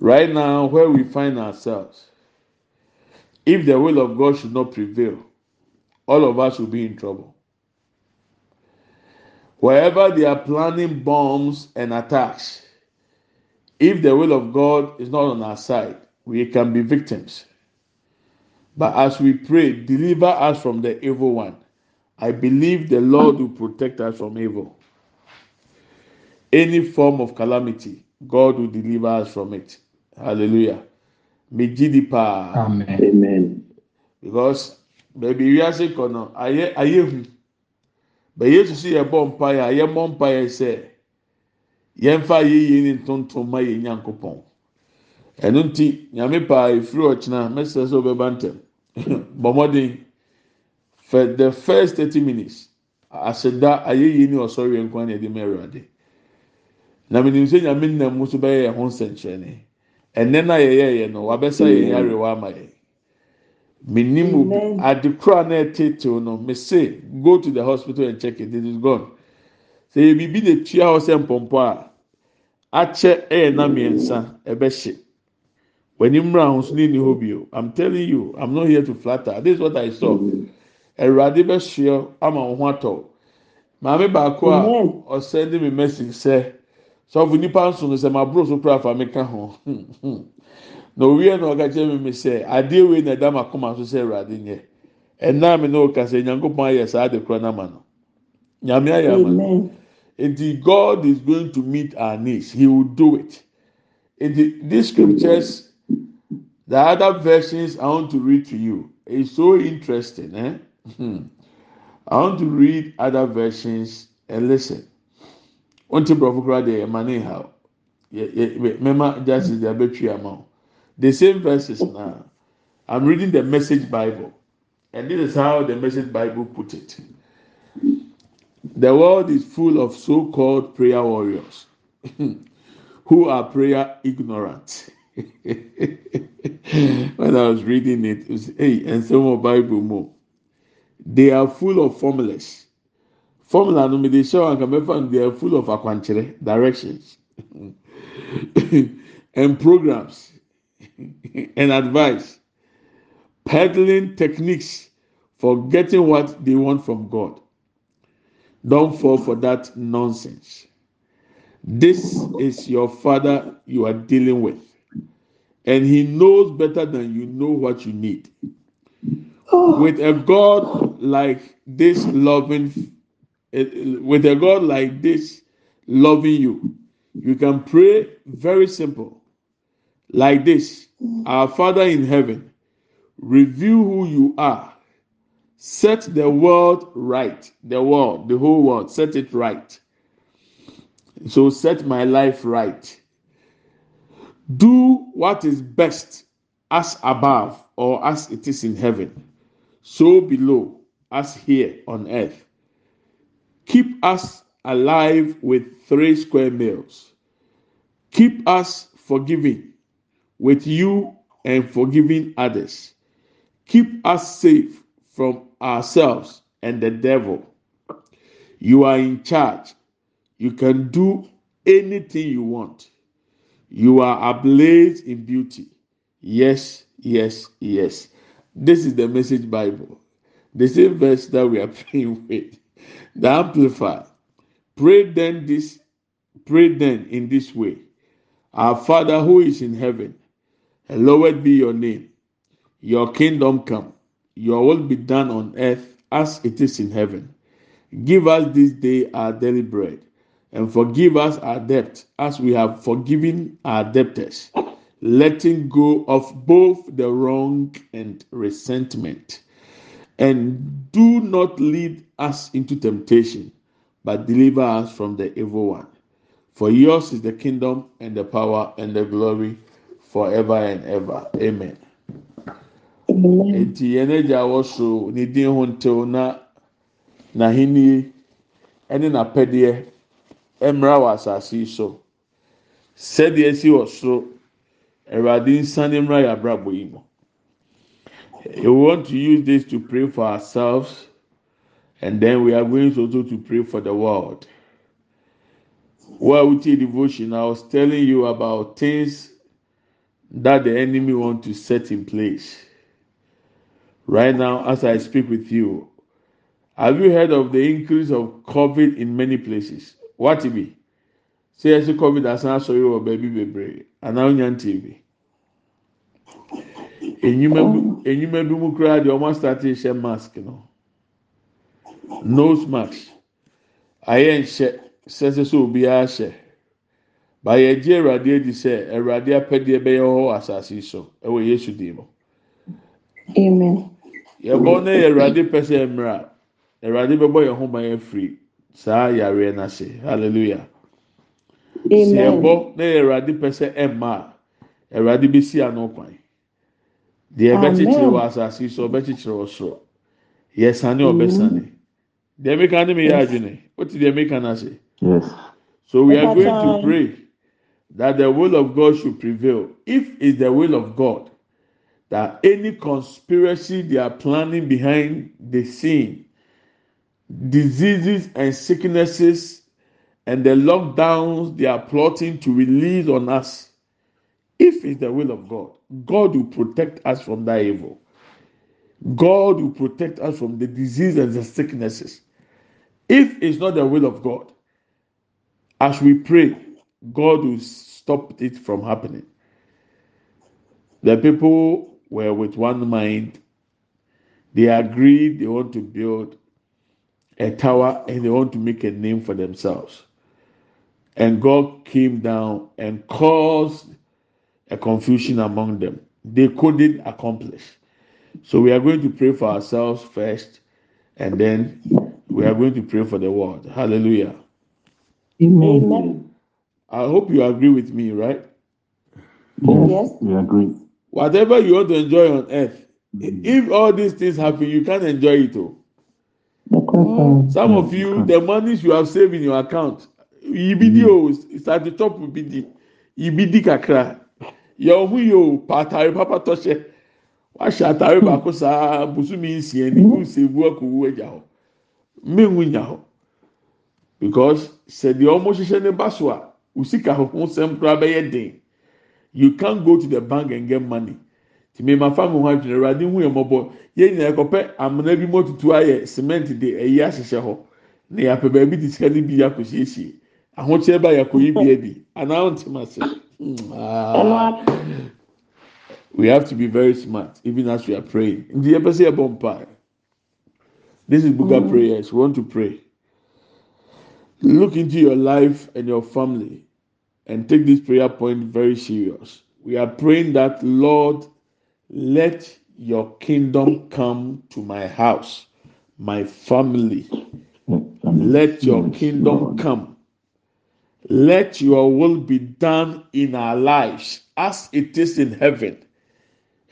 Right now, where we find ourselves, if the will of God should not prevail, all of us will be in trouble. Wherever they are planning bombs and attacks, if the will of God is not on our side, we can be victims. But as we pray, deliver us from the evil one. I believe the Lord will protect us from evil. Any form of calamity, God will deliver us from it. Hallelujah. Megidi pa. Amen. Because baby wiase kɔ no ayɛ ayɛ hu. Bɛ Yesu si yɛ bɔ mpaeɛ a yɛ mmɔ mpaeɛ sɛ yɛmfa ayɛyie ne ntontom ma yɛn nyankopɔn. Ɛno nti nyame paa efiri ɔkyena mɛsɛ sɛ ɔbɛba ntɛm. Bɔmɔden for the first thirty minutes aseda ayɛyie ne ɔsɔre nkwa na yɛde mɛ ɛwurade. Na menim sɛ nyame nam mu so bɛyɛ yɛn ho nsɛnkyerɛnne. Ɛnɛ na yɛyɛ yɛ no wabɛsa yɛn yarewa ama yɛn. Amen. adekora na ɛtetew no me say go to the hospital and check it it is gone. Sɛ yɛ biribi de tua hɔ sɛ mpɔmpɔ a akyɛ ɛyɛ na mmiɛnsa ɛbɛhye. W'ani mmra ahosuo ni hɔ bio. I'm telling you I'm not here to flatter this is what I saw. Awurade bɛhyia ama wɔn ho atɔ. Maame baako a Amen. ɔsɛnde mi message sɛ sọfún nípa nsọ ní sẹ ma bro so kura fami ka ho. Na owie na ọka kyerɛ mi sɛ adeɛ wei na ɛda ma kɔma so sɛ ɛwurade nyɛ. Ɛnna mi na ɔka sɛ nyankopɔn ayɛ saa de kura n'ama no. Nyame ayɛ ama no. Nti God is going to meet our needs. He will do it. Nti these scriptures the other versions I want to read to you is so interesting eh? Hmm. I want to read other versions and listen. Until Brother Kura de money how. Remember, just the arbitrary amount. The same verses oh. now. I'm reading the Message Bible, and this is how the Message Bible put it. The world is full of so-called prayer warriors who are prayer ignorant. when I was reading it, it was, hey, and some of Bible more. They are full of formulas. Formula no me they show and come they are full of akwanchere directions and programs and advice, peddling techniques for getting what they want from God. Don't fall for that nonsense. This is your father you are dealing with, and he knows better than you know what you need. Oh. With a God like this loving, with a God like this loving you, you can pray very simple, like this: Our Father in heaven, review who you are. Set the world right, the world, the whole world, set it right. So set my life right. Do what is best as above or as it is in heaven, so below as here on earth. Keep us alive with three square meals. Keep us forgiving with you and forgiving others. Keep us safe from ourselves and the devil. You are in charge. You can do anything you want. You are ablaze in beauty. Yes, yes, yes. This is the message Bible. The same verse that we are praying with. The Amplified. Pray then this, pray then in this way. Our Father who is in heaven, hallowed be your name. Your kingdom come. Your will be done on earth as it is in heaven. Give us this day our daily bread, and forgive us our debt as we have forgiven our debtors, letting go of both the wrong and resentment. And do not lead us into temptation, but deliver us from the evil one. For yours is the kingdom and the power and the glory forever and ever. Amen. Eti yɛn agya wɔ so ne din ho ntew na n'ahenni ne n'apɛdeɛ mmra wɔ asase yi so. Sɛdeɛ esi wɔ soro, Awurade nsane mmra yɛ abrabɔ yi mu. We want to use this to pray for ourselves, and then we are going also to pray for the world. Well, with your devotion, I was telling you about things that the enemy want to set in place. Right now, as I speak with you, have you heard of the increase of COVID in many places? What it be? Say, COVID as an sorry or baby baby, and now on TV. Enyima bi mu koraa deɛ wɔn asate hyɛ mask no. Nose mask. Ayɛ nhyɛ. Sɛ sɛ obiara hyɛ. Baayɛ gye awurade adi sɛ awurade apɛdeɛ bɛyɛ hɔ asase so ɛwɔ yesu dim mu. Yɛbɔ no yɛ awurade pɛ sɛ mmerɛ awurade bɛbɔ yɛn ho ban afiri saa yareɛ n'ase hallelujah. Sɛ yɛbɔ yɛ awurade pɛ sɛ ɛmma a awurade bɛsi ano kwan. deɛ ɛbɛkyekyere wɔ asase yi so ɔbɛkyekyere wɔ soro. Yɛsane ɔbɛsane. Deɛ meka ne meyɛ adwene. Wote deɛ meka no ase. So we are going to pray that the will of god should prevail. If it's the will of god that any conspiracy they are planning behind the scene diseases and sicknesses and the lockdowns they are plotting to release on us if it's the will of God God will protect us from that evil. God will protect us from the disease and the sicknesses. If it's not the will of God, as we pray, God will stop it from happening. The people were with one mind. They agreed they want to build a tower and they want to make a name for themselves. And God came down and caused a confusion among them. They couldn't accomplish. So we are going to pray for ourselves first, and then we are going to pray for the world. Hallelujah. Amen. I hope you agree with me, right? Yes. We agree. Whatever you want to enjoy on earth, mm-hmm. if all these things happen, you can't enjoy it. Oh. All. Mm. Some of you, the monies you have saved in your account, EBD, mm. oh, it's at the top of BD, EBD kakra. yɛn ho yie o pa ataare papa tɔhyɛ wahyɛ ataare baako saa busumi nsia ni mu nsa ewu akɔwu agya hɔ mmehu nya hɔ because sɛ deɛ wɔn hyehyɛ ne ba so a osika ho nsɛm you can go to the bank and get money. Tìmíma fáwọn ohun adwene awurade hu yẹn mọbọ yẹn nyinaa kọpẹ amuna bi mu otutu ayɛ cement de ɛyi ahyehyɛ hɔ na yàpɛ baabi ti sika ne yà kò siesie ahokyere ba yà kò yi bia bi anan ntoma se. Ah. we have to be very smart even as we are praying. In the embassy of Bombay, this is Buga mm. prayers. We want to pray. Look into your life and your family and take this prayer point very serious. We are praying that, Lord, let your kingdom come to my house, my family. Let your kingdom come let your will be done in our lives as it is in heaven.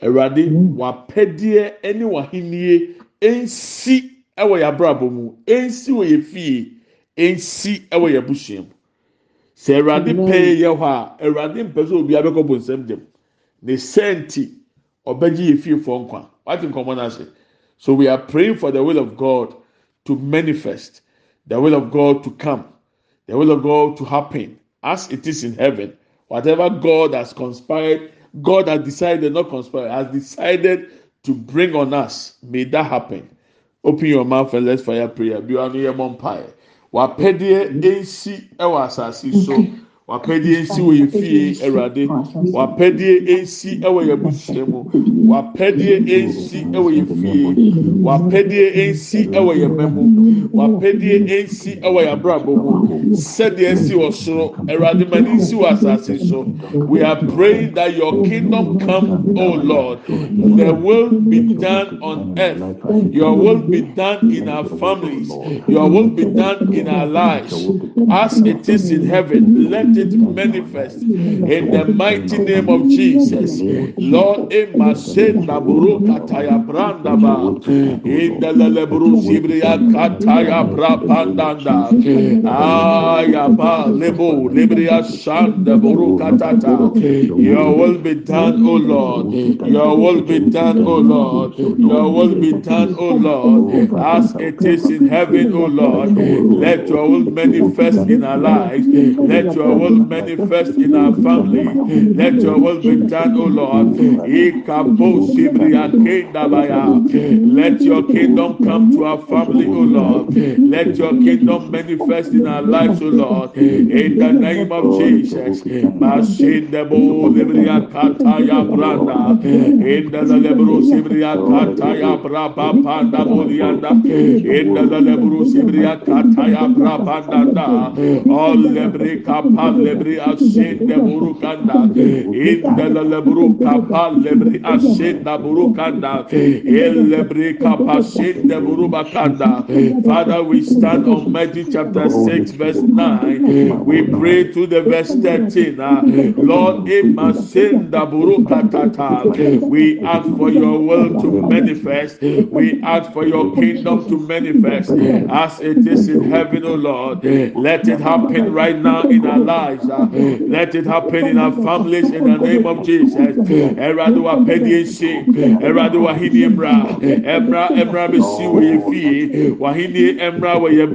Awurade mm. wapɛdeɛ ɛne wahenie ɛnsi ɛwɔ yɛ abrabɔ mu ɛnsi wɔ yɛ fie ɛnsi ɛwɔ yɛ busua mu. Sɛ Awurade pɛɛ yɛ hɔ a Awurade mpɛ sɛ obi abɛkɔ bɔ nsɛm dɛm. Ne sɛnti ɔbɛgye yɛ fie fɔ nkwa. Wati nkɔmɔ n'ase. So we are praying for the will of God to manifest, the will of God to come the will of God to happen as it is in heaven. Whatever God has conspired, God has decided, not conspired, has decided to bring on us. May that happen. Open your mouth and let's fire prayer. Be on your empire. Wapɛdeɛ nsi ɛwɔ asase so. Wapɛdeɛ nsi wɔ yɛ fie awurade. wapɛdeɛ nsi wɔ yɛ abusua mu wapɛdeɛ nsi wɔ yɛ fie. Wapɛdeɛ nsi wɔ yɛ mma mu wapɛdeɛ nsi wɔ yɛ abrabɔ mu sɛdeɛ nsi wɔ soro. Awurade ma ne nsi wɔ asase so. We are praying that your kingdom come o lord. The will be done on earth. Your will be done in our families. Your will be done in our lives. As it is in heaven let it manifest in the mighty name of Jesus. Lord, emasenda buru kataya branda ba in the leburu sibria kataya brapandanda aya ba lebo libria shanda buru katata. Your will be done, O Lord. Your will be done, O Lord. Your will be done, O Lord, as it is in heaven, O Lord. Let your will manifest in our lives. Let your will manifest in our family. Let your will be done, O Lord. Let your kingdom come to our family, O Lord. Let your kingdom manifest in our lives, O Lord. In the name of Jesus. In the. All Ashin the Burukanda. In the Lebru Kapal Lebri Ashin the Burukanda. In Lebri Kapashin the Burubakanda. Father, we stand on Matthew chapter 6, verse 9. We pray to the verse 13. Uh, Lord, we ask for your will to manifest. We ask for your kingdom to manifest as it is in heaven, O Lord. Let it happen right now in our lives. Uh, let it happen in our families in the name of Jesus. Eradu apediensi, eradu wahini emra, emra emra besi wo ye wahini emra ye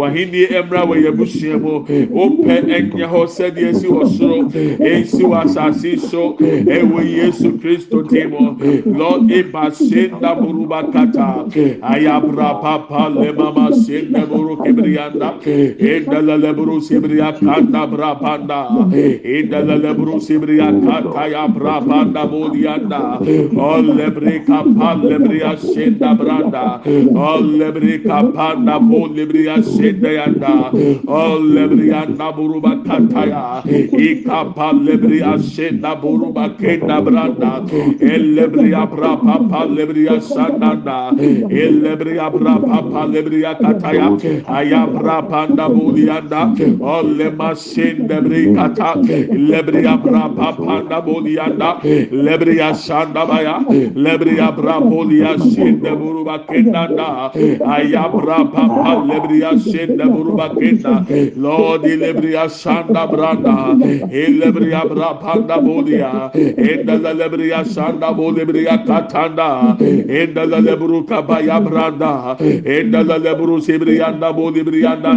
wahini emra wo. Ope enya ho sɛdeɛ esi wɔ soro, esi wɔ asase so, ɛwɔ Yesu Kristo timo. Lord eba senda buruba kata, ayabra papa le mama senda buru kibrianda, enda la leburu sibria kanda brapanda, enda la leburu sibria kata ya brapanda bolianda, all lebre kapa lebria senda branda, all lebre kapanda bol lebria senda yanda, all lebrianda buruba kataya, ikapa lebria senda buruba kenda branda, el lebria brapa pa lebria sandanda, el lebria brapa pa lebria kataya, ayabra panda bolianda, all sen bebre kata lebre abra panda bolianda lebre ashanda baya lebre abra bolia sen de buruba kendanda ayabra papa lebre sen de buruba kenda lord lebre ashanda branda lebre abra panda bolia enda lebre ashanda bolebre katanda enda lebru kabaya branda enda lebru sebrianda bolibrianda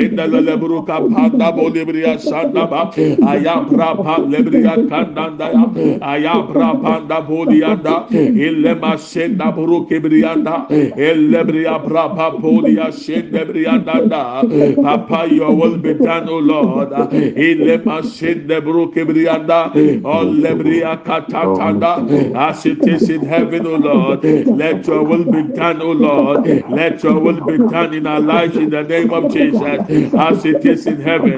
enda lebru kapanda bolebria sanda ba, ayabra pa lebria kandanda ya, ayabra panda bolianda, ilema senda Brukibrianda, elebria brapa polia senda brianda, Papa, your will be done, O Lord. Ilema senda buru kibrianda, all lebria katatanda, as it is in heaven, O Lord. Let your will be done, O Lord. Let your will be done in our lives in the name of Jesus, as it is in heaven,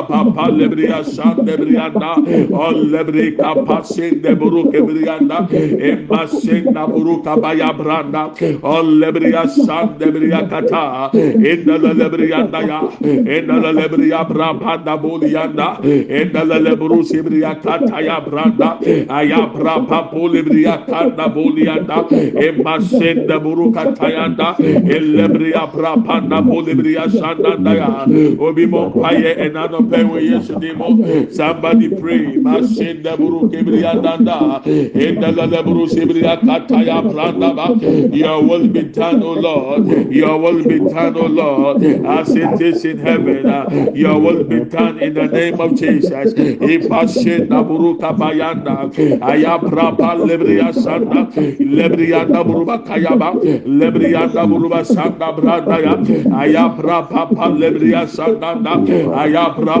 papa lebria san debrianda o lebri kapa sin deburu kebrianda emma sin naburu kabaya branda. O lebria san debria kata. Inda la lebrianda ya inda la lebria brabanda bolianda inda la lebru sibria kata ya branda. Aya brapa polibria kanda bolianda emma sin deburu kata yanda elebria brabanda polibria sandanda ya obi mo paye enano pewe yesu dimo. Somebody pray. Masin da buru kebrianda da. In the leburu sibria kata ya branda ba. Your will be done, O Lord. Your will be done, O Lord, as it is in heaven. Uh, Your will be done in the name of Jesus. Ipashe naburu kabayanda. Ayabra pa lebria sanda. Lebrianda buruba kayaba. Lebrianda buruba sanda branda ya. Ayabra pa pa lebria sanda. Ayabra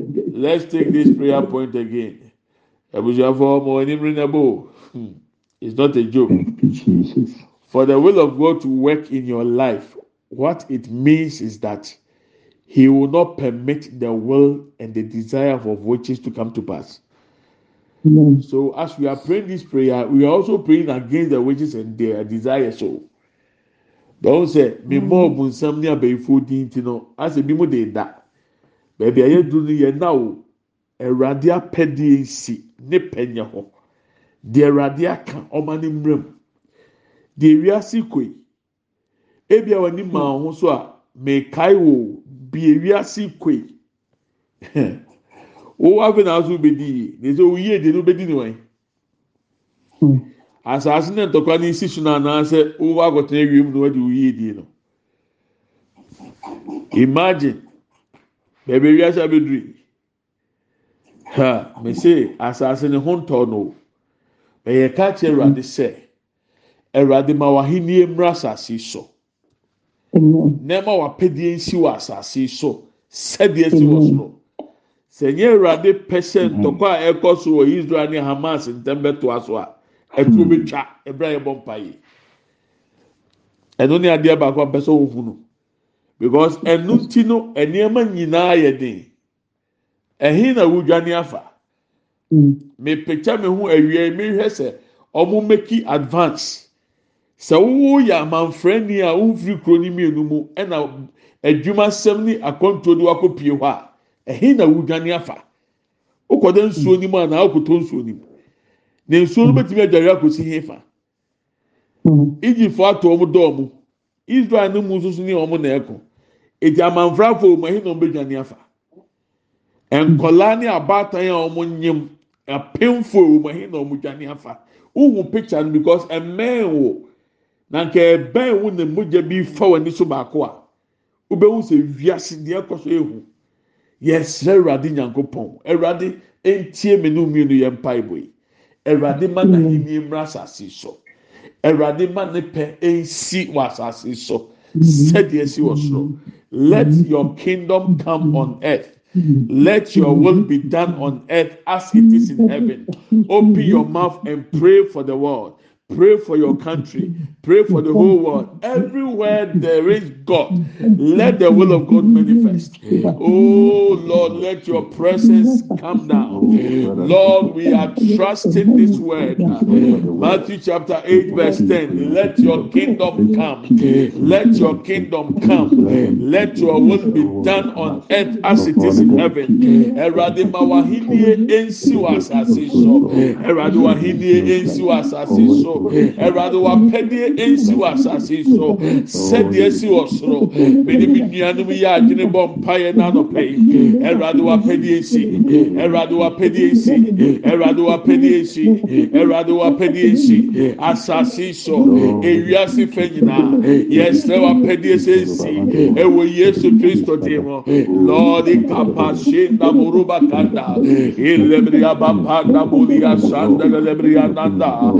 let's take this prayer point again abusuafo ọmọ onimiri nebo hmm. it's not a joke for the will of God to work in your life what it means is that he will not permit the will and the desire for witches to come to pass. Yes. So as we are praying this prayer, we are also praying against the witches and their desires. So don't say me more bunsam ni abeyifu di ntino. I say bi mo de da. Baabi a yɛduru no yɛ na o awurade apɛdeɛ nsi ne pɛnyɛ hɔ deɛ awurade aka ɔma ne mmerɛ mu deɛ wiase koe ebi a w'ani maa ho so a mekae wo bie wiase koe wo afi na aso bedi yie na sɛ oyie de no bedi ne wɔn Hmm. asase ne ntɔkwa ne si so na anaasɛ wo akɔtena wiem na wɔde oyie die no. Imagine. Baabi wiase abɛduru yi ha mese asase ne ho ntɔ no. Ɛyɛ ka kyerɛ awurade sɛ awurade ma w'ahenni mmra asase so. Amen. nneɛma w'apɛdeɛ nsi wɔ asase so sɛdeɛ si wɔ soro sɛ nye awurade pɛ sɛ ntɔkwa a ɛkɔ so wɔ israel ne hamas ntɛm bɛtoa so a ɛtuo bɛtwa ɛbrɛ a yɛbɔ mpa yi ɛno ne adeɛ baako a mpɛ sɛ ohunu because ɛno ti no nneɛma nyinaa yɛ den ɛhin na wudwane afa. Hmm. mepagya me ho awia mehwɛ sɛ ɔmo meki advance. Sɛ woyɛ amanfrani a wofiri kuro ne mmienu mu ɛna adwumasɛm ne akɔntuo de wakɔ pie hɔ a ɛhin na wudwane afa. Wokɔda nsuo ni mu a na akɔtɔ nsuo ni mu. Na nsuo no bɛtumi adware akɔsi hefa Hmm. egyptfo atɔ ɔmo dɔɔ mo israel ne mu nso so ne ɔmo na ɛko. Eti amanfrafo ɔmo ɛhin na ɔmo bɛdwane afa. Nkɔlaa ne abaatan a ɔmo nyim apemfo ɔmo ɛhin na ɔmo dwane afa. Wohu picture no because ɛmɛn wo. Na nka ɛbɛn wo na mogya bi fa wɔn ani so baako a wobɛhu sɛ wiase deɛ ɛkɔ so ehu. Yɛsrɛ awurade nyankopɔn. Awurade ntie me no mmienu yɛ mpaebɔ yi. Awurade ma na hini mmra asase so. Awurade ma ne pɛ nsi wɔ asase so sɛdeɛ si wɔ soro let your kingdom come on earth. Let your will be done on earth as it is in heaven. Open your mouth and pray for the world. Pray for your country. Pray for the whole world. Everywhere there is God, let the will of God manifest. Oh Lord, let your presence come down. Lord, we are trusting this word. Matthew chapter 8, verse 10. Let your kingdom come. Let your kingdom come. Let your will be done on earth as it is in heaven. Erade wapɛdeɛ ensi wa asase so. Sɛdeɛ esi wɔ soro. Mene mi nuanom a adwene bɔ mpaeɛ n'anɔpɛ yi. Erade wapɛdeɛ esi. Erade wapɛdeɛ esi. Erade wapɛdeɛ esi. Erade wapɛdeɛ esi. Asase so. Ewiase fɛ nyinaa. Yɛsrɛ wapɛdeɛ sɛ esi. Ɛwɔ Yesu Kristo dim. Lord, ikapashinda muruba kanda. Ilebria bapanda bulia sanda lebria nanda.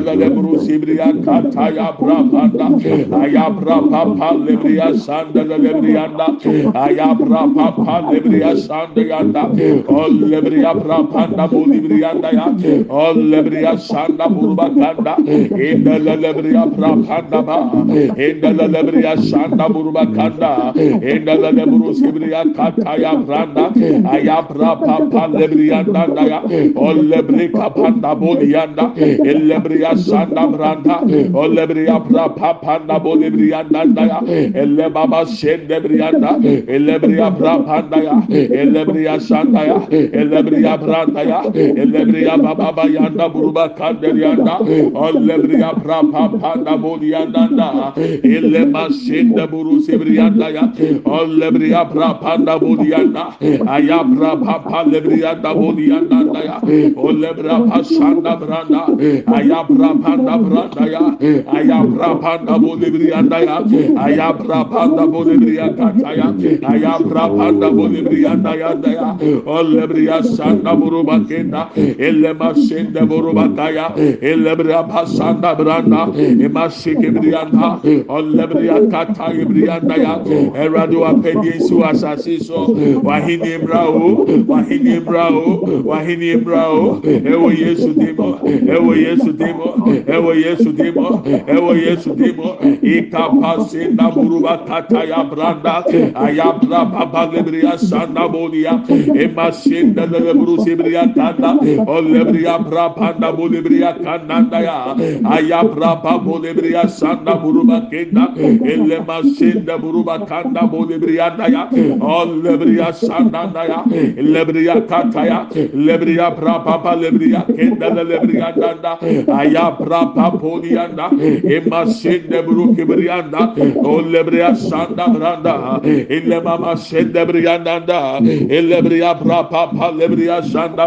sandelebru sibriya kata ya brapanda aya brapapa lebriya sandelelebriyanda aya brapapa lebriya sandeyanda ol lebriya brapanda bu ya. Ol sanda burba kanda indele lebriya brapanda ba. İndele sanda burba kanda indele lebru sibriya kata ya branda aya brapapa lebriyanda ya. Ol lebriya brapanda bu ya sanda branda olebri ya pra pa pa na bolebri ya nanda ya ele baba shende bri ya da elebri ya pra pa na ya elebri ya sanda ya elebri ya branda ya elebri ya baba ba ya da buruba kander ya da olebri ya pra pa pa na boli ya nanda ele ma shende buru sebri ya da ya olebri ya pra pa na boli ya da aya pra pa pa lebri ya da boli ya nanda ya olebra pa shanda branda aya ayabrapanda brandaya eh. ayabrapanda bolebriandaya ayabrapanda bolebriakataya ayabrapanda bolebriandaya olebria sanda buruba kenda elema sende buruba kaya elebria pasanda branda emashike brianda olebria kataya briandaya erado apedie si wasasi so wahini mrao wahini mrao wahini mrao ewo yesu dimo ewo yesu dimo ewe yesu dimo ewe yesu dimo ikapasi naburuba tata ya branda ayabra baba lebriya sanda bodia emasinda lebru sibriya tanda olebriya bra panda bolebriya kananda ya ayabra babo lebriya sanda buruba kenda ele masinda buruba kanda bolebriya ya olebriya sanda ya lebriya kataya lebriya bra baba lebriya kenda lebriya danda ay baba polianda buru kibrianda olebria sanda branda mama brianda elebria brapa lebria sanda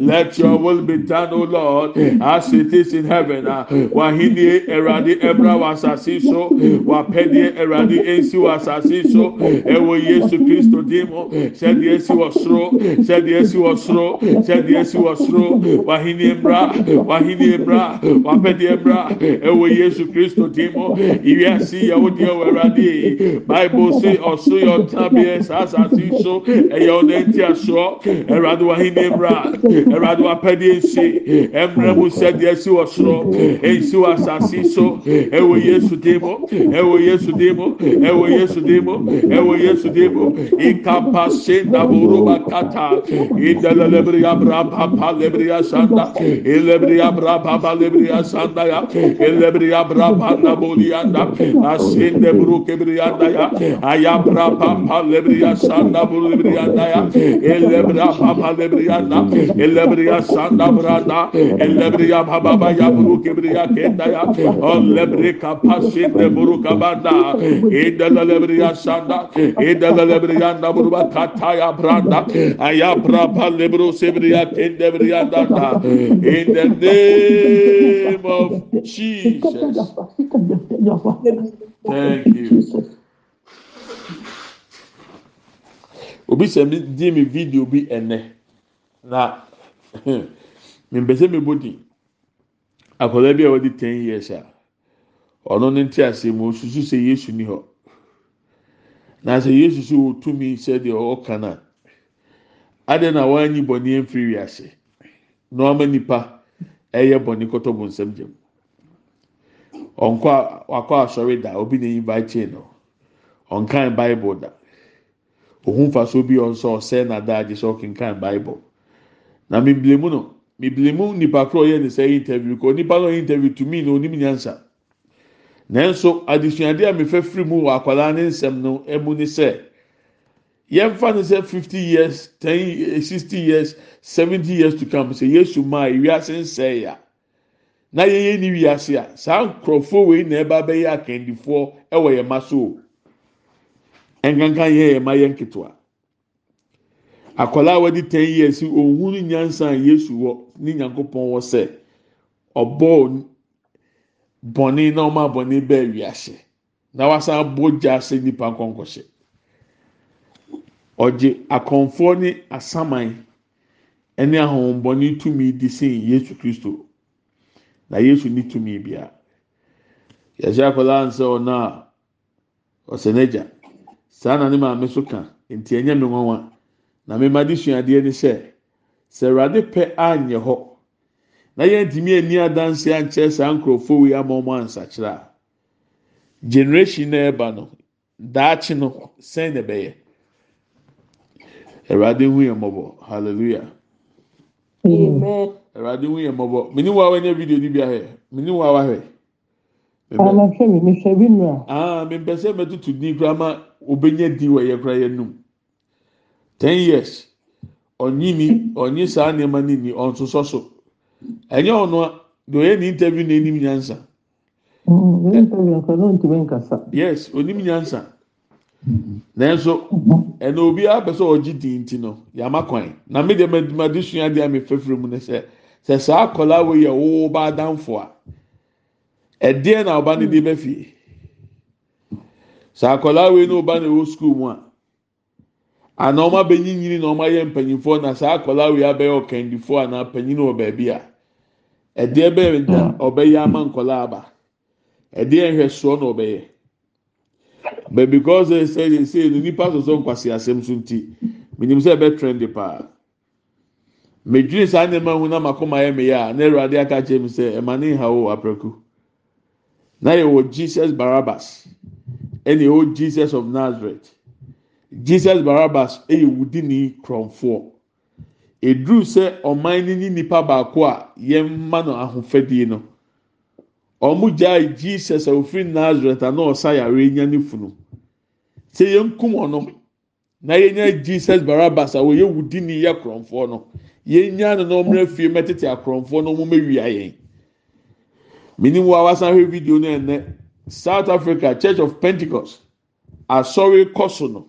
let your will be done o lord as it is in heaven. Wahini eradi ebra wasasi so wapɛdeɛ eradi ensi wasasi so ɛwɔ yesu kristo dimo sɛdeɛ esi wɔ soro sɛdeɛ esi wɔ soro sɛdeɛ esi wɔ soro wahini emra wahini emra wapɛdeɛ emra ɛwɔ yesu kristo dimo iwiase yɛwò deɛ wɔ eradi bible say ɔso yɛ ɔtabeɛ saa asase so. Ɛyɛ ɔna nti asoɔ ɛwurade wahini emra ɛwurade wapɛdeɛ nsi ɛmrɛ mu sɛdeɛ esi wɔ soro ensi wɔ asase so. Ɛwɔ yesu dimo ɛwɔ yesu dimo ɛwɔ yesu dimo ɛwɔ yesu dimo ikapa senda buruba kata indalelebria braba pa lebria sanda lebriya braba ba lebriya sanda ya lebriya braba na boliyanda asinde buru kebriyanda ya aya braba ba lebriya sanda buru lebriyanda ya lebriya ba lebriyanda lebriya sanda brada lebriya ba ba ya buru kebriya kenda ya o lebri kapasinde buru kabanda ida lebriya sanda ida lebriya na buru ba kataya branda aya braba lebru sebriya kende briyanda in the name name of Jesus. Thank you. Obi sɛ mi di mi video bi ɛnɛ. Na mbɛsɛ mi bɔ di. Akwadaa bi a wɔde ten years a ɔno ne ti ase mu osusu sɛ yesu ni hɔ. Na sɛ yesu so wɔ tumi sɛ deɛ ɔka na adeɛ na wɔanyi bɔnne mfiri wiase? Na ɔma nipa ɛyɛ bɔnne kɔtɔ bɔ nsɛm gyam ɔnkɔ a wakɔ asɔre da obi na invite no. Ɔnkan bible da. Ohun faso bi ɔnsɔ ɔsɛ n'adaagye sɛ ɔkenkan bible. Na mibilemu no mibilemu nipa koro yɛ ne sɛ interview kɔ nipa no interview to me na onim nyansa. Nanso adesuade a mefɛ firi mu wɔ akwadaa ne nsɛm no emu ne sɛ yɛmfa ne sɛ fifty years ten sixty years seventy years to come. Sɛ yesu maa ewiase nsɛɛ ya. Na yɛyɛ ni wiase a saa nkurɔfoɔ wei na ɛba bɛyɛ akandifoɔ ɛwɔ yɛn ma so. Nkankan yɛ yɛ ma yɛ nketewa akwadaa a wɔde ten years ohun nyansa a yesu wɔ ne nyankopɔn wɔ sɛ ɔbɔ bɔnne na ɔma bɔnne bɛɛ wiase. Na wasan abɔ gya sɛ nipa nkɔnkɔhyɛ ɔgye akɔnfoɔ ne asaman ɛne ahohombɔne tumi di sen yesu kristo. Na yesu ne tumi bia. Yɛhyɛ akwadaa nsɛ ɔna a ɔsɛ n'agya. saa na ne maame so ka nti ɛnyɛ me nwanwa. Na mema de suadeɛ ne sɛ sɛ awurade pɛ anyɛ hɔ na yɛntumi ani adanse ankyerɛ saa nkurɔfoɔ wei ama ɔmo ansakyerɛ a generation na ɛba no daakye no sɛn na ɛbɛyɛ? Awurade hu yɛ mmɔbɔ. Hallelujah. Amen. awurade hu yɛ mmɔbɔ. Mene wa wanya video ni bi ahɛ mene wa wahɛ Anahwɛ mi, mehwɛ bi nua. aa mepɛ sɛ mɛtutu din koraa ma obenya di wɔ yɛ koraa yɛ num ten years. Ɔnyi ni ɔnyi saa nneɛma ni ni ɔnsosɔ so. Ɛnyɛ ɔno a deɛ ɔyɛ ne interview na anim nyansa. Mm, ne ntɛbi nkɔla ntumi nkasa. yes onim nyansa. Nanso ɛna obi apɛ sɛ ɔgye din ti no yama kwan. Na mi deɛ de sua deɛ a mi fɛfɛ mu ne sɛ sɛ saa akwadaa wei yɛ wo ba adanfo a ɛdeɛ na ɔba ne de bɛ fie? Saa akwadaa wei na ɔba na ɛwɔ sukuu mu a ana ɔmo abɛnyinyini na ɔmo ayɛ mpanyinfoɔ na saa akwadaa wei abɛyɛ ɔkandifoɔ anaa panyin wɔ baabi a ɛdeɛ bɛyɛ na ɔbɛyɛ ama nkwadaa aba. Ɛdeɛ nhwɛsoɔ na ɔbɛyɛ. But because sɛ ɛ sɛ no nipa soso nkwasi asɛm so nti minim sɛ ɛbɛ trend paa medwiri saa nneɛma ho na mako ma yɛ meyɛ a na awurade aka kyerɛ mi sɛ ɛma ne nha wo aprɛko na yɛ wɔ jesus barabbas. Ɛna yɛ wɔ jesus of nazareth. Jesus barabbas ɛyɛ wudi ne kurɔnfoɔ eduru sɛ ɔman ne nipa baako a yɛn mma no ahofadie no. Wɔn gyae jesus a ofiri nazareth a na ɔsa yare nya ne funu. Sɛ yɛn kum ɔno na yɛn nya jesus barabbas a wɔyɛ wudi ne yɛ kurɔnfoɔ no yɛn nya no na wɔn afie mɛtete akurɔnfoɔ na wɔn mɛwia yɛn. Minim wa wasan hwɛ video no ɛnɛ south africa church of pentecost asɔre kɔ so no.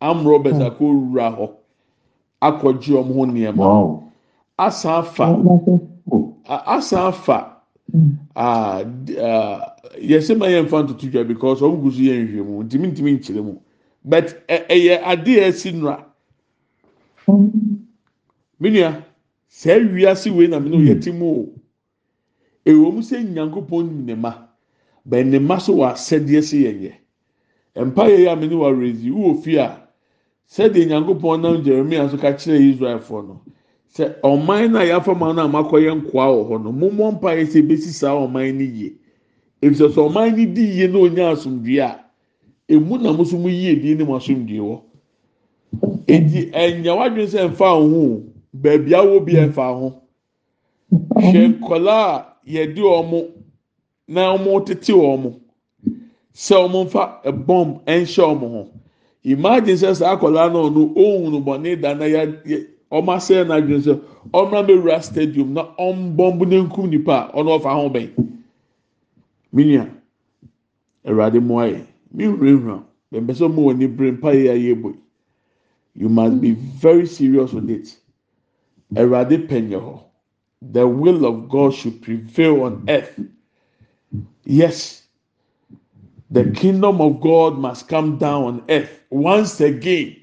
Am roberts akɔ wura hɔ. Akɔgye wɔn ho nneɛma. Asan afa asan aa yɛsɛ ma yɛn fa ntutu dwa because wɔn gu so yɛ nhwɛ mu. Ntumi ntumi nkyerɛ mu. But ɛyɛ adeɛ ɛsi nura minua sɛ wiase wei na mi no yɛ ti mu o. Ewu mu sɛ nyankopɔn ne ma bɛn ne ma so wɔ asɛdeɛ si yɛn yɛ mpa yɛ yɛ a wɔ rezi wɔ fie a sɛdeɛ nyankopɔn nam jeremia so ka kyerɛ israelfoɔ no sɛ ɔman na yɛafa ma no a makɔyɛ nkoa wɔ hɔ no mommɔ mpa yɛ sɛ ebesi saa ɔman no yie. Efisɛ sɛ ɔman no di yie na onya asomdue a emu na mo so mo yie die ne mo asomdue wɔ. Eti ɛnya wadwin sɛ nfa ho beebi awo bi ɛfa ho. Hwɛ nkɔla a yɛde wɔn na wɔn tete wɔn sɛ wɔn mfa ɛbɔm ɛnhyɛ wɔn ho. Imagine sɛ saa akɔla no ɔno ohun bɔnne da na yɛ wɔn asɛn n'adwene sɛ ɔmra mɛwura stadium na ɔmbɔmbu ne nkum nipa a ɔfa ho bɛn minia awurade mu ayɛ mi nwurawura bɛnbɛ sɛ ɔmo wɔ ne bere mpa yɛ ayɛ bɔ you must be very serious with it. Awurade pɛnyɛ hɔ the will of God should prevail on earth. Yes. The kingdom of God must come down on earth once again.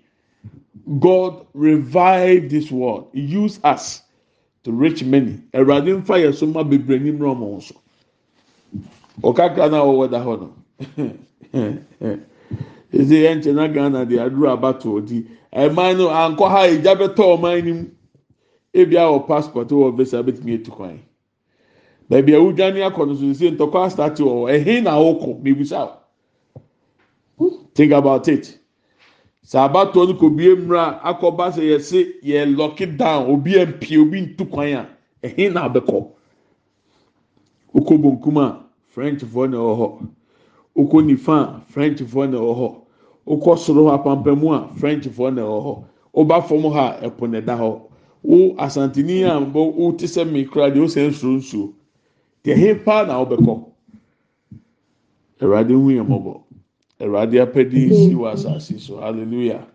God revive this world. Use us to reach many. Awurade nfa yɛ so ma bebree ni mmerɛ ɔmo nso. Ɔkakra na ɔwɔ da hɔ no. Ezi yɛn nkyɛn na Ghana de aduru abato odi. Ɛman no ankɔ ha egya bɛtɔ ɔman no mu. Ebi awɔ passport wɔ visa betumi etu kwan. Baabi a wudwani akɔ no so sɛ ntɔkwa asate wɔ hɔ. Ɛhin na awokɔ mebisa o. Think about it. Sɛ abatoɔ no kò bie mmira akɔba sɛ yɛsi yɛ lɔki down obi mpie obi ntu kwan a ɛhin na abɛkɔ? Okɔ bonkum a french foɔ na ɛwɔ hɔ. Okɔ nifa a french foɔ na ɛwɔ hɔ. Okɔ soro hɔ apampamu a french foɔ na ɛwɔ hɔ. Ɔba fam ha ɛpo na ɛda hɔ. Wo asantini a bɔ wo ti sɛ mikura deɛ ɔsɛ nsuo nsuo. Deɛ ɛhin na ɔbɛkɔ ɛwurade hu yɛn mɔbɔ. Awurade apɛde si wɔ asase so hallelujah.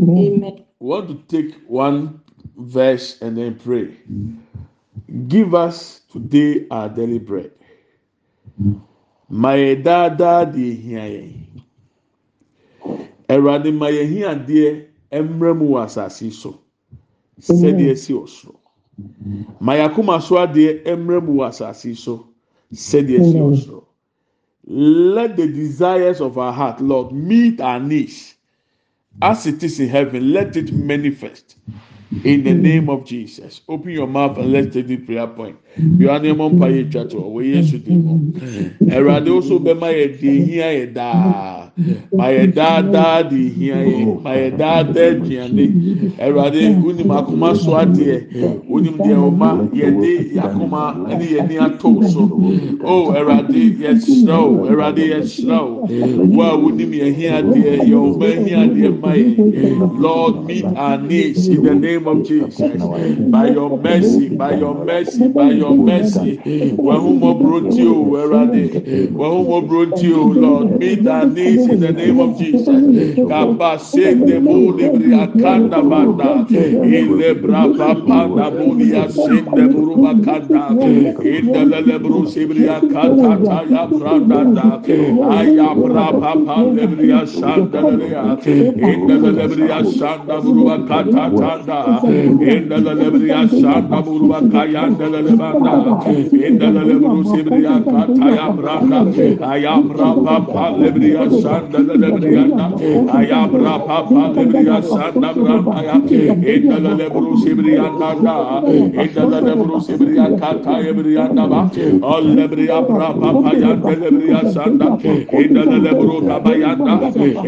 Amen. We want to take one verse and then pray. Give us today our daily bread. Ma yɛ daadaa deɛ ehia yɛn. Awurade ma yɛ hia adeɛ mmerɛ mu wɔ asase so. Sɛdeɛ esi wɔ soro. Ma yɛ akoma so adeɛ mmerɛ mu wɔ asase so. Sɛdeɛ esi wɔ soro. Let the desires of our heart, Lord, meet our needs as it is in heaven. Let it manifest in the name of Jesus. Open your mouth and let's take the prayer point. You are name on fire, chato. We yes, you do. Erade also be my day here, da. My dada di my dada diane. Erade unim akuma swati, unim de oma yede yakuma any yeni ato so. Oh, Erade yes no, Erade yes no. Wa unim ye here dear, your man here dear my Lord meet our needs in the name of Jesus. By your mercy, by your mercy, by your mercy. Wahumo brought you, Erade. Wahumo brought you, Lord. Meet our needs In the name of Jesus. Kaba sende boli bria kanda banda. Ile brapa panda boli ya sende buruba kanda. Inde lele bru sibria kata ta ya branda da. Aya brapa panda bria shanda lele ya. Inde lele bria shanda buruba kata tanda. Inde lele bria shanda buruba kayanda lele banda. Inde lele bru sibria kata ya branda. Aya brapa panda bria sanda lebriana ayabra papa lebria sanda branda ya etala lebru sibria tanda etala lebru sibria kata ebria daba all lebria bra papa ya lebria sanda etala lebru kaba ya da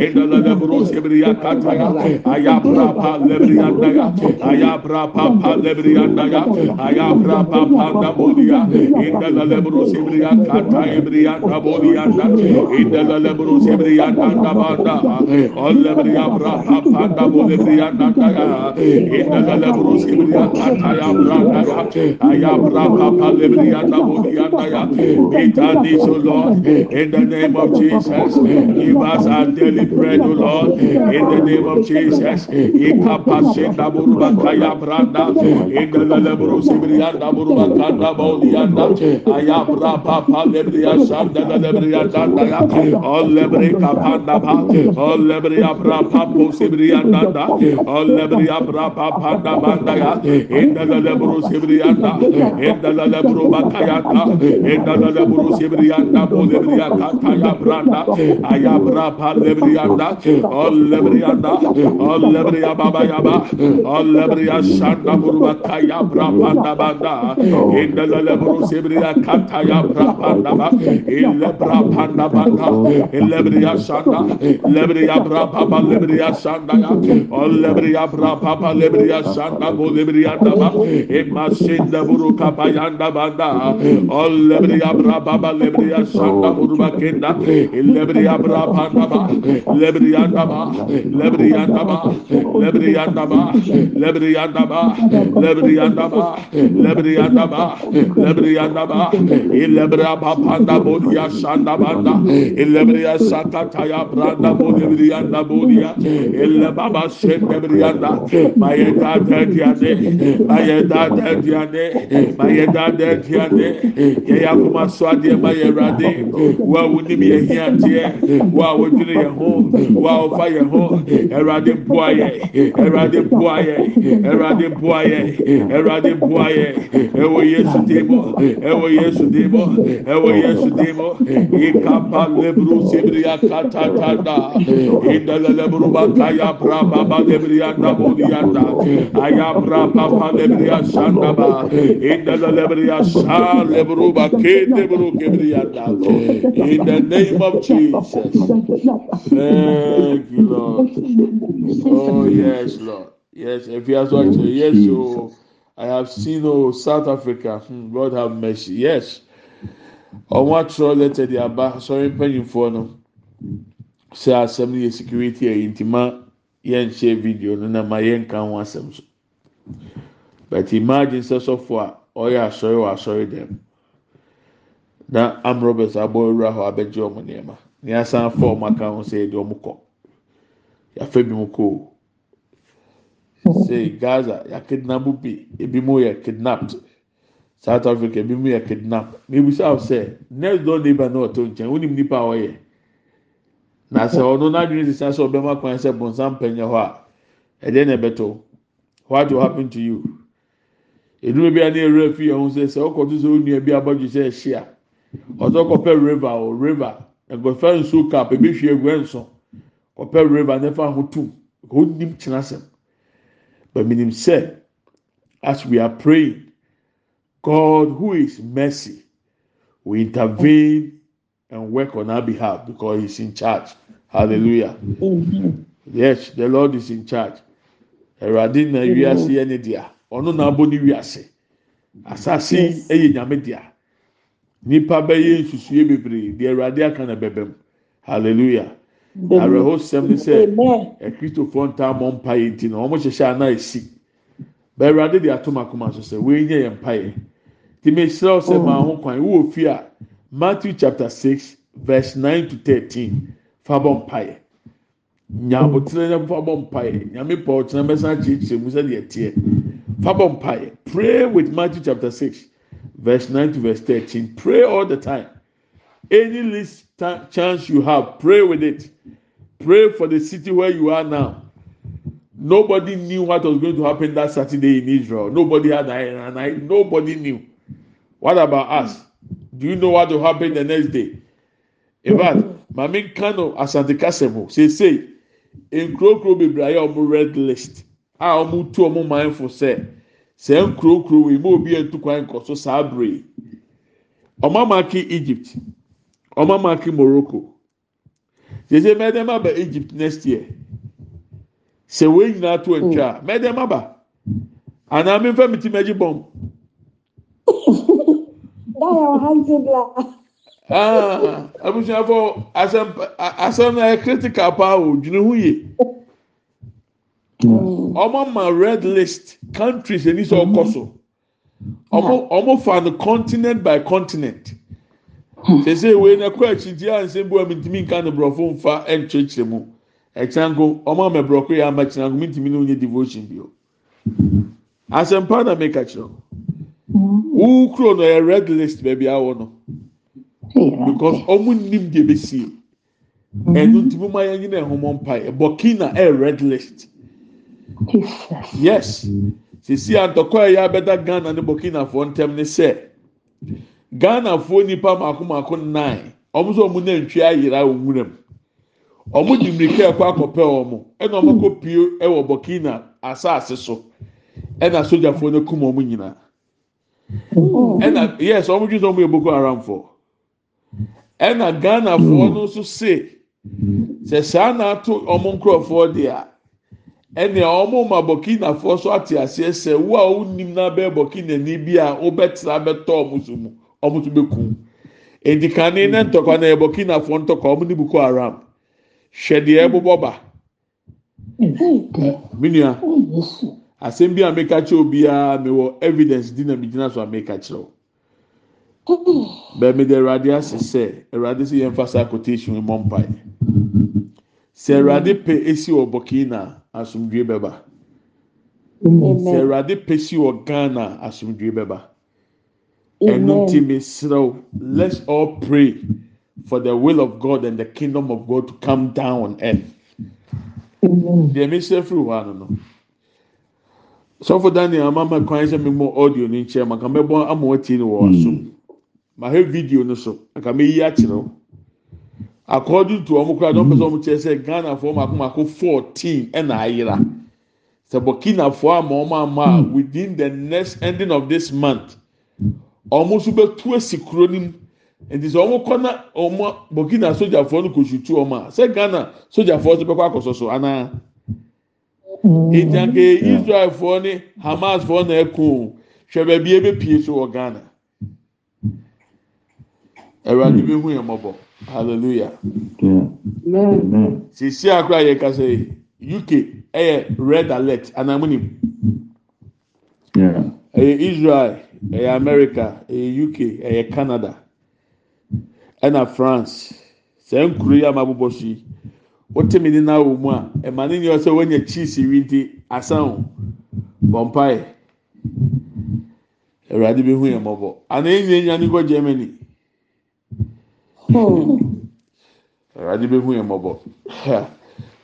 etala lebru sibria kata ya ayabra papa lebria da ya ayabra papa lebria da ya ayabra papa da bolia etala lebru sibria kata ebria da bolia da etala lebru sibria da banda. Olle bria brapa panda bolebrianda ya. Inde lele bru sibria kata ya branda ya. Aya brapa pa lebrianda bodianda ya. Meet our needs, O Lord, in the name of Jesus. Give us our daily bread, O Lord, in the name of Jesus. Ikapasenda buruba kaya branda, in the lelebru sibrianda buruba kanda baulianda, ayabra papa lebria sanda lebria danda ya, bra pa da pa. Olle bria bra pa po si bria da da. Olle bria bra pa pa da da ya. İnda la le bro si bria da. İnda la le bro ba ya da. İnda la le bro si bria da. Po le bria ka ta ya bra da. Aya bra pa le bria da. Olle bria da. Olle bria ba ba ya ba olle bria sha da bro ya bra pa da ba da inda la le bro si bria ta ya bra pa. Da ba illa bra pa da ba sanda lebriya bra papa lebriya sanda ya. O lebriya bra papa lebriya sanda bu lebriya da ba e masinde buru kapayanda banda. O lebriya bra papa lebriya sanda buru bakenda lebriya bra panda ba lebriya da ba lebriya da ba lebriya da ba lebriya da ba lebriya da ba lebriya da ba lebriya da e papa da bu ya sanda banda. E lebriya sakataya branda bodia bodia, ilebaba shende brianda, mayeda dediane, mayeda dediane, mayeda dediane, yaya kuma swade mayerade, wa yehiatie, wa ye ho, wa ofa ye ho, ewo yesu ewo yesu ewo yesu ikapa lebru katatanda, indele lebru bakaya braba lebrianda bodianda, ayabra papa lebria shanda ba, indele lebria sha lebru bakete kebrianda, in the name of Jesus. Thank you, Lord. Oh, yes, Lord. Yes, if you are watching, yes, so I have seen oh, South Africa. Hmm, God have mercy. Yes. Ọmọ atwerɛ lẹ́tẹ̀ de aba sọ̀rọ̀ mpanyinfoɔ no sɛ asɛm no yɛ security ɛyɛ ntima yɛn nhyɛ video no na ma yɛn ka ho asɛm so. But imagine sɛ sɔfo a ɔyɛ asɔre wɔ asɔre dɛm. Na am roberts abɔ ewura hɔ abɛgye ɔmo nneɛma. Ne asan fa ɔmo aka ho sɛ yɛde ɔmo kɔ. Yafa bi mu kɔ o. sɛ gaza yɛakidnap bi. Ebi mu yɛ kidnapped. South africa ebi mu yɛ kidnap mebisa awo sɛ next door neighbor na ɔtɔ nkyɛn wonim nipa a ɔyɛ na sɛ ɔno n'adwene sisa sɛ ɔbɛma kwan sɛ bɔnsam pɛnyɛ hɔ a ɛdeɛ na ɛbɛtɔ what will happen to you? Edumɛ bi a ne ewura fi ɛho sɛ sɛ ɔkɔto sɛ onua bi abɔdwe sɛ ɛhyia ɔtɔ kɔpɛ river o river. Ɛgɔfɛ nsuo cap ebi hwie egu ɛnso kɔpɛ river nefa ho tum onim kyena sɛm. But meaning said, as we are praying, God, who is mercy, will intervene and work on our behalf because he's in charge. Hallelujah. Amen. yes the lord is in charge. Ẹwurade na wiase yɛ ne dea ɔno na abɔ ne wiase asase yɛ nyame dea nipa bɛyɛ nsusue bebree deɛ ɛwurade aka na bɛbɛ mu. Hallelujah. Awerɛho sɛm ne sɛ ɛkristofo ntaamɔ mpaeɛ nti na wɔn hyehyɛ ana esi bɛwurade de ato makoma so sɛ wɔn nyɛ yɛn mpaeɛ tìmɛ srɛ sɛ maa ho kwan wɔ fi a. Matthew chapter six verse nine to thirteen. fa bɔ mpaeɛ nyaabotire na fa bɔ mpaeɛ nyame pɔ ɔkyerɛ bɛsa kyerɛkyerɛ mu sɛdeɛ teɛ fa mpaeɛ pray with matthew chapter six verse nine to verse thirteen. Pray all the time. Any least chance you have pray with it. Pray for the city where you are now. Nobody knew what was going to happen that saturday in israel. Nobody had an idea. Nobody knew. What about us do you know what will happen the next day? In mm-hmm. fact maame nka no asante kasa mu seesei nkurokuro bebree ayɛ ɔmo red list a ɔmo tu ɔmo man sɛ sɛ nkurokuro wei mu obi etu kwan kɔ so saa bere ɔmo amaaki Egypt. Ɔmo amaaki Morocco. Seesei mɛdɛm aba Egypt next year. Sɛ wei nyinaa to mm. ntwa mɛdɛm aba anaa mi nfɛn mi ti mɛ bɔm. Oh, ah, abusuafo asɛm no yɛ critical paa o dwene ho yie. Hmm. Ɔmo ma red list countries ani sɛ ɔkɔ so. Ɔmo hmm. ɔmo fa no continent by continent. Hmm. Sese wei na kɔ akyidi a nsɛm bi wa mintimi nka no borɔfo nfa nkyerɛkyerɛ mu. Ɛkyɛn ko ɔmo ama borɔfo yɛ ama kyerɛ ko mintimi no nyɛ devotion bi o asɛm pa na meka kyerɛ. Wo kuro no yɛ red list baabi awɔ no because ɔmo nim deɛ besie ɛnu ntumi ma yɛn nyina ɛhomɔ mpa yɛ burkina ɛyɛ red list. Yes. Sisi atɔkɔ a yɛ abɛda ghana ne burkina foɔ ntɛm ne sɛ ghana foɔ nipa mako mako nine. Ɔmo sɛ ɔmo nantwi nwura mu ɔmo di mirika ɛkɔ akɔpɛ ɔmo ɛna ɔmo kɔ pie ɛwɔ burkina asaase so. Ɛna sogyafoɔ no kum ɔmo nyinaa ɛna yes ɔmo dwi sɛ ɔmo yɛ boko haram foɔ ɛna ghana foɔ no nso se sɛ saa na ato ɔmo nkorɔfoɔ deɛ ɛnna ɔmo ma burkina foɔ so ate aseɛ sɛ wo a wonim na bɛyɛ burkina ni bi a wobɛtena bɛtɔ ɔmo so mu ɔmo so bɛkum edikane ne ntɔkwa na yɛ burkina foɔ ntɔkwa ɔmo ne boko haram. Hwɛ deɛ ɛbobɔ ba. Minua asɛm bi a meka kyerɛ obiara mewɔ evidence di na mi gyina so a meka kyerɛw bẹẹmi de awurade ase sẹ awurade sẹ yẹn fa saa quotation mọ mpa yi sẹ awurade pẹ esi wọ burkina asomdue bẹba sẹ awurade pẹ si wọ ghana asomdue bẹba ẹnu ti mi serew let's all pray for the will of god and the kingdom of god to come down on earth. Deɛ mi sẹ firi hɔ ano no sọfọ daniel amama kwan sẹ mi mọ audio ni nkyɛn maka mẹbọ ama wọ́n ti ni wọ́n asom ma hɛ video no so aka meyi akyerɛw according to ɔmo kora dɔm pɛ sɛ ɔmo kyerɛ sɛ ghana foɔ mako mako fourteen ɛna ayera sɛ burkina foɔ ama ɔmo ama within the next ending of this month ɔmo nso bɛtu esi kuro nim nti sɛ ɔmo kɔ na ɔmo burkina sogyafoɔ no kò sutu ɔmo a sɛ ghana sogyafoɔ nso bɛkɔ akɔsɔ so anaa ntanke israelfoɔ ne hamasfoɔ na ɛko hwɛ baabi ebe pie so wɔ ghana. Awurade bi hu yɛn mmɔbɔ hallelujah. Sisi akora yɛ kasa yi uk ɛyɛ red alert anamunim ɛyɛ israel ɛyɛ america ɛyɛ uk ɛyɛ canada ɛna france. Sɛ nkuru yi ama bobɔ so yi wote mi ni na wɔ mu a ɛma ne nyɛ sɛ wɔnyɛ cheese wi nti asan o bɔmpae awurade bi hu yɛn mmɔbɔ. Ana enyi enya ni kɔ germany. Awurade bɛ hu yɛn mɔbɔ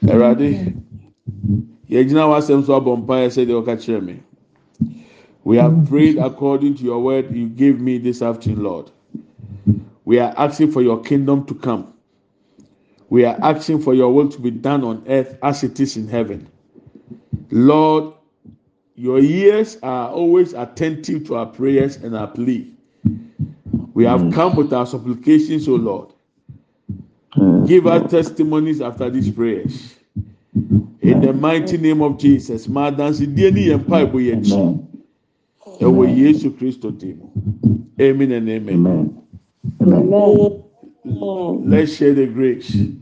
Awurade yɛgyina w'asɛm so abɔ mpaeɛ sɛdeɛ ɔka kyerɛ me. We have prayed according to your word you gave me this afternoon lord. We are asking for your kingdom to come we are asking for your will to be done on earth as it is in heaven. Lord your ears are always attentive to our prayers and our plea. We have come with our supplications o lord. Give us testimonies after these prayers. In the mighty name of jesus. Máa dansi díẹ̀ ní yẹn mpa ìbò yẹn kyi ẹwọ yesu kristo dì mu amen. And amen. Let's share the grace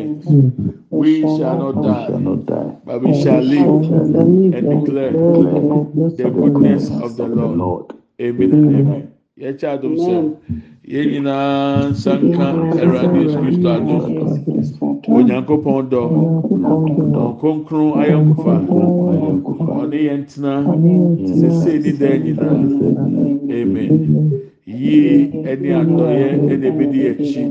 We shall not die, but we shall live and declare the goodness of the Lord. Amen. And amen. yɛkyɛ adom sɛ yɛn nyinaa nsa nka awurade yesu kristo adom onyankopɔn dɔ ayɔnkofa ɔne yɛn tena sese ni dan nyinaa amen. Yie ɛne adɔyɛ ɛna ebedi akyi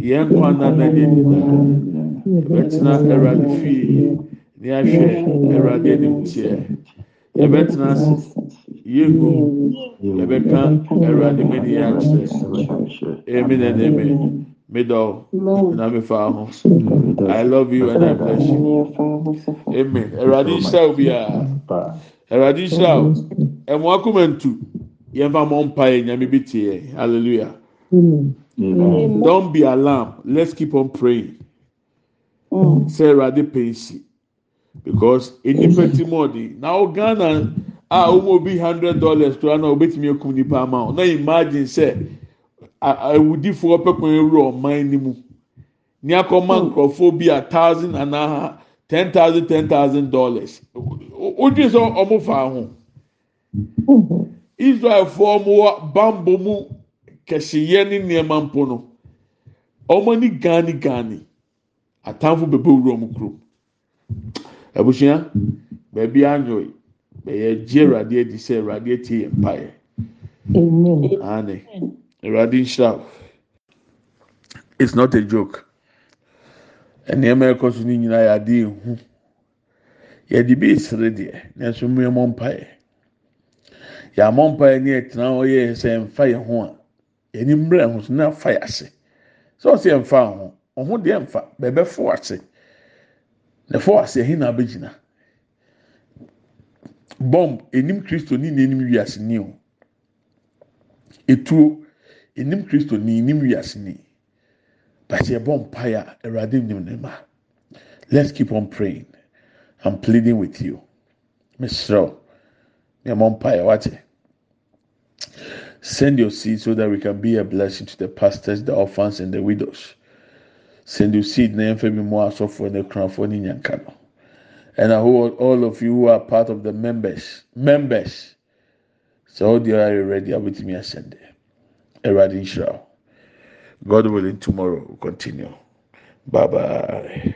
yɛn nkwa nana ne nyinaa yɛbɛtena awurade fie. Ne ahwɛ awurade anim teɛ yɛbɛtena ase. Yegu yɛbɛka awurade mɛ ni akyerɛ. Emi na ne mi mi dɔw na mi fa ho. I love you and i bless you. Amen. Awurade nhyira wo biara awurade nhyira wo. Ɛmo akoma ntu. Yɛn fa mɔ mpa yɛ nyame bi tie hallelujah don't be alarmed. Let's keep on praying. Sɛ awurade pɛ nsi because enipa ti mu ɔdi na o ghana a wɔn obi hundred dollars koraa na obetumi ekum nipa ama o na imagine sɛ awudifoɔ pɛpɛn ewura ɔman ne mu ní akɔma nkurɔfoɔ bi a thousand anaa ten thousand ten thousand dollars. O dwi sɛ ɔmo fa ho bambɔ mu kɛseyɛ ne nneɛma mpo no ɔmo ani gaani gaani atamfo bɛbɛ wura ɔmo kurom. Abusua baabi anyoe bɛyɛ gye awurade adi sɛ awurade atie yɛn mpaeɛ. Aane awurade nhyira it's not a joke. Nneɛma ɛkɔ so no nyinaa yɛade ehu yɛde bi esere deɛ nanso mmea mɔ mpaeɛ. Yɛamɔ mpaeɛ ne ɛtena hɔ yɛ sɛ mfa yɛn ho a. yɛni mmerɛ ho so na fa yɛ ase. Sɛ ɔsɛ yɛmfa ho ɔho deɛ mfa bɛbɛ fo ase. Na fo ase ɛhin na abɛgyina. bomb enim kristo ni na enim wiase ni o etuo enim kristo ni enim wiase ni bàtí ɛbɔ mpaeɛ a awurade nim ne ma let's keep on praying. I'm pleading with you. Mesrɛw ne ɛmɔ mpaeɛ wate send your seed so that we can be a blessing to the pastors the orphans and the widows send your seed na yɛn fɛ bi mu asɔfoɔ ne kunafoɔ ne nyanka and I hold all of you who are part of the members. Members. So they are ready. with me ascend. Eradi Israel. God willing, tomorrow we'll continue. Bye bye.